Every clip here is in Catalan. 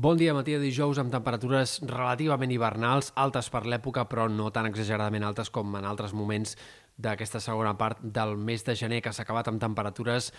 Bon dia, matí de dijous amb temperatures relativament hivernals, altes per l'època, però no tan exageradament altes com en altres moments d'aquesta segona part del mes de gener, que s'ha acabat amb temperatures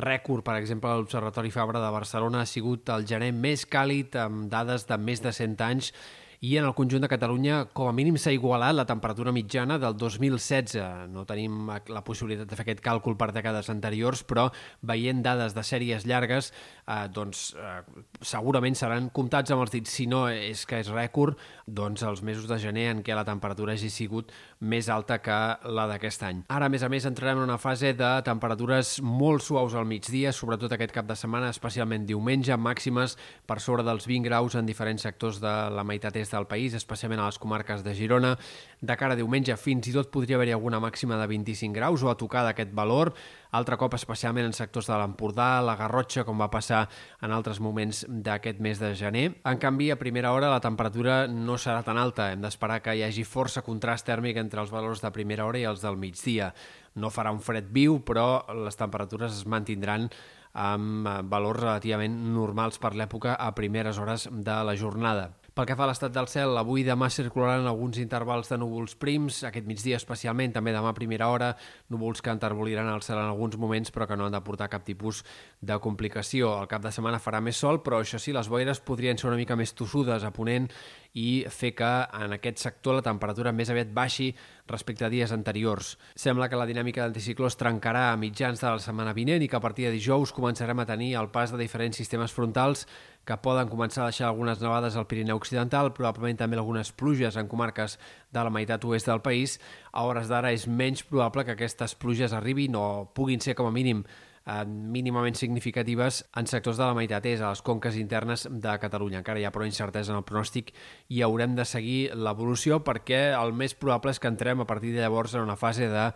rècord. Per exemple, l'Observatori Fabra de Barcelona ha sigut el gener més càlid amb dades de més de 100 anys i en el conjunt de Catalunya com a mínim s'ha igualat la temperatura mitjana del 2016. No tenim la possibilitat de fer aquest càlcul per dècades anteriors, però veient dades de sèries llargues, eh, doncs eh, segurament seran comptats amb els dits. Si no és que és rècord, doncs els mesos de gener en què la temperatura hagi sigut més alta que la d'aquest any. Ara, a més a més, entrarem en una fase de temperatures molt suaus al migdia, sobretot aquest cap de setmana, especialment diumenge, màximes per sobre dels 20 graus en diferents sectors de la meitat est del país, especialment a les comarques de Girona. De cara a diumenge fins i tot podria haver-hi alguna màxima de 25 graus o a tocar d'aquest valor, altre cop especialment en sectors de l'Empordà, la Garrotxa, com va passar en altres moments d'aquest mes de gener. En canvi, a primera hora la temperatura no serà tan alta. Hem d'esperar que hi hagi força contrast tèrmic entre els valors de primera hora i els del migdia. No farà un fred viu, però les temperatures es mantindran amb valors relativament normals per l'època a primeres hores de la jornada. Pel que fa a l'estat del cel, avui i demà circularan alguns intervals de núvols prims, aquest migdia especialment, també demà a primera hora, núvols que enterboliran el cel en alguns moments però que no han de portar cap tipus de complicació. El cap de setmana farà més sol, però això sí, les boires podrien ser una mica més tossudes a Ponent i fer que en aquest sector la temperatura més aviat baixi respecte a dies anteriors. Sembla que la dinàmica d'anticicló es trencarà a mitjans de la setmana vinent i que a partir de dijous començarem a tenir el pas de diferents sistemes frontals que poden començar a deixar algunes nevades al Pirineu Occidental, probablement també algunes pluges en comarques de la meitat oest del país. A hores d'ara és menys probable que aquestes pluges arribin o puguin ser com a mínim eh, mínimament significatives en sectors de la és a les conques internes de Catalunya. Encara hi ha prou incertesa en el pronòstic i haurem de seguir l'evolució perquè el més probable és que entrem a partir de llavors en una fase de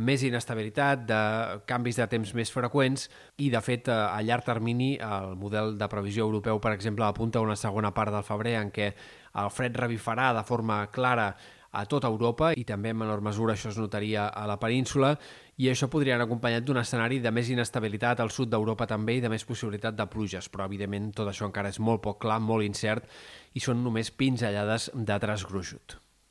més inestabilitat, de canvis de temps més freqüents i, de fet, a llarg termini el model de previsió europeu, per exemple, apunta a una segona part del febrer en què el fred revifarà de forma clara a tota Europa i també en menor mesura això es notaria a la península i això podria anar acompanyat d'un escenari de més inestabilitat al sud d'Europa també i de més possibilitat de pluges, però evidentment tot això encara és molt poc clar, molt incert i són només pinzellades de traç gruixut.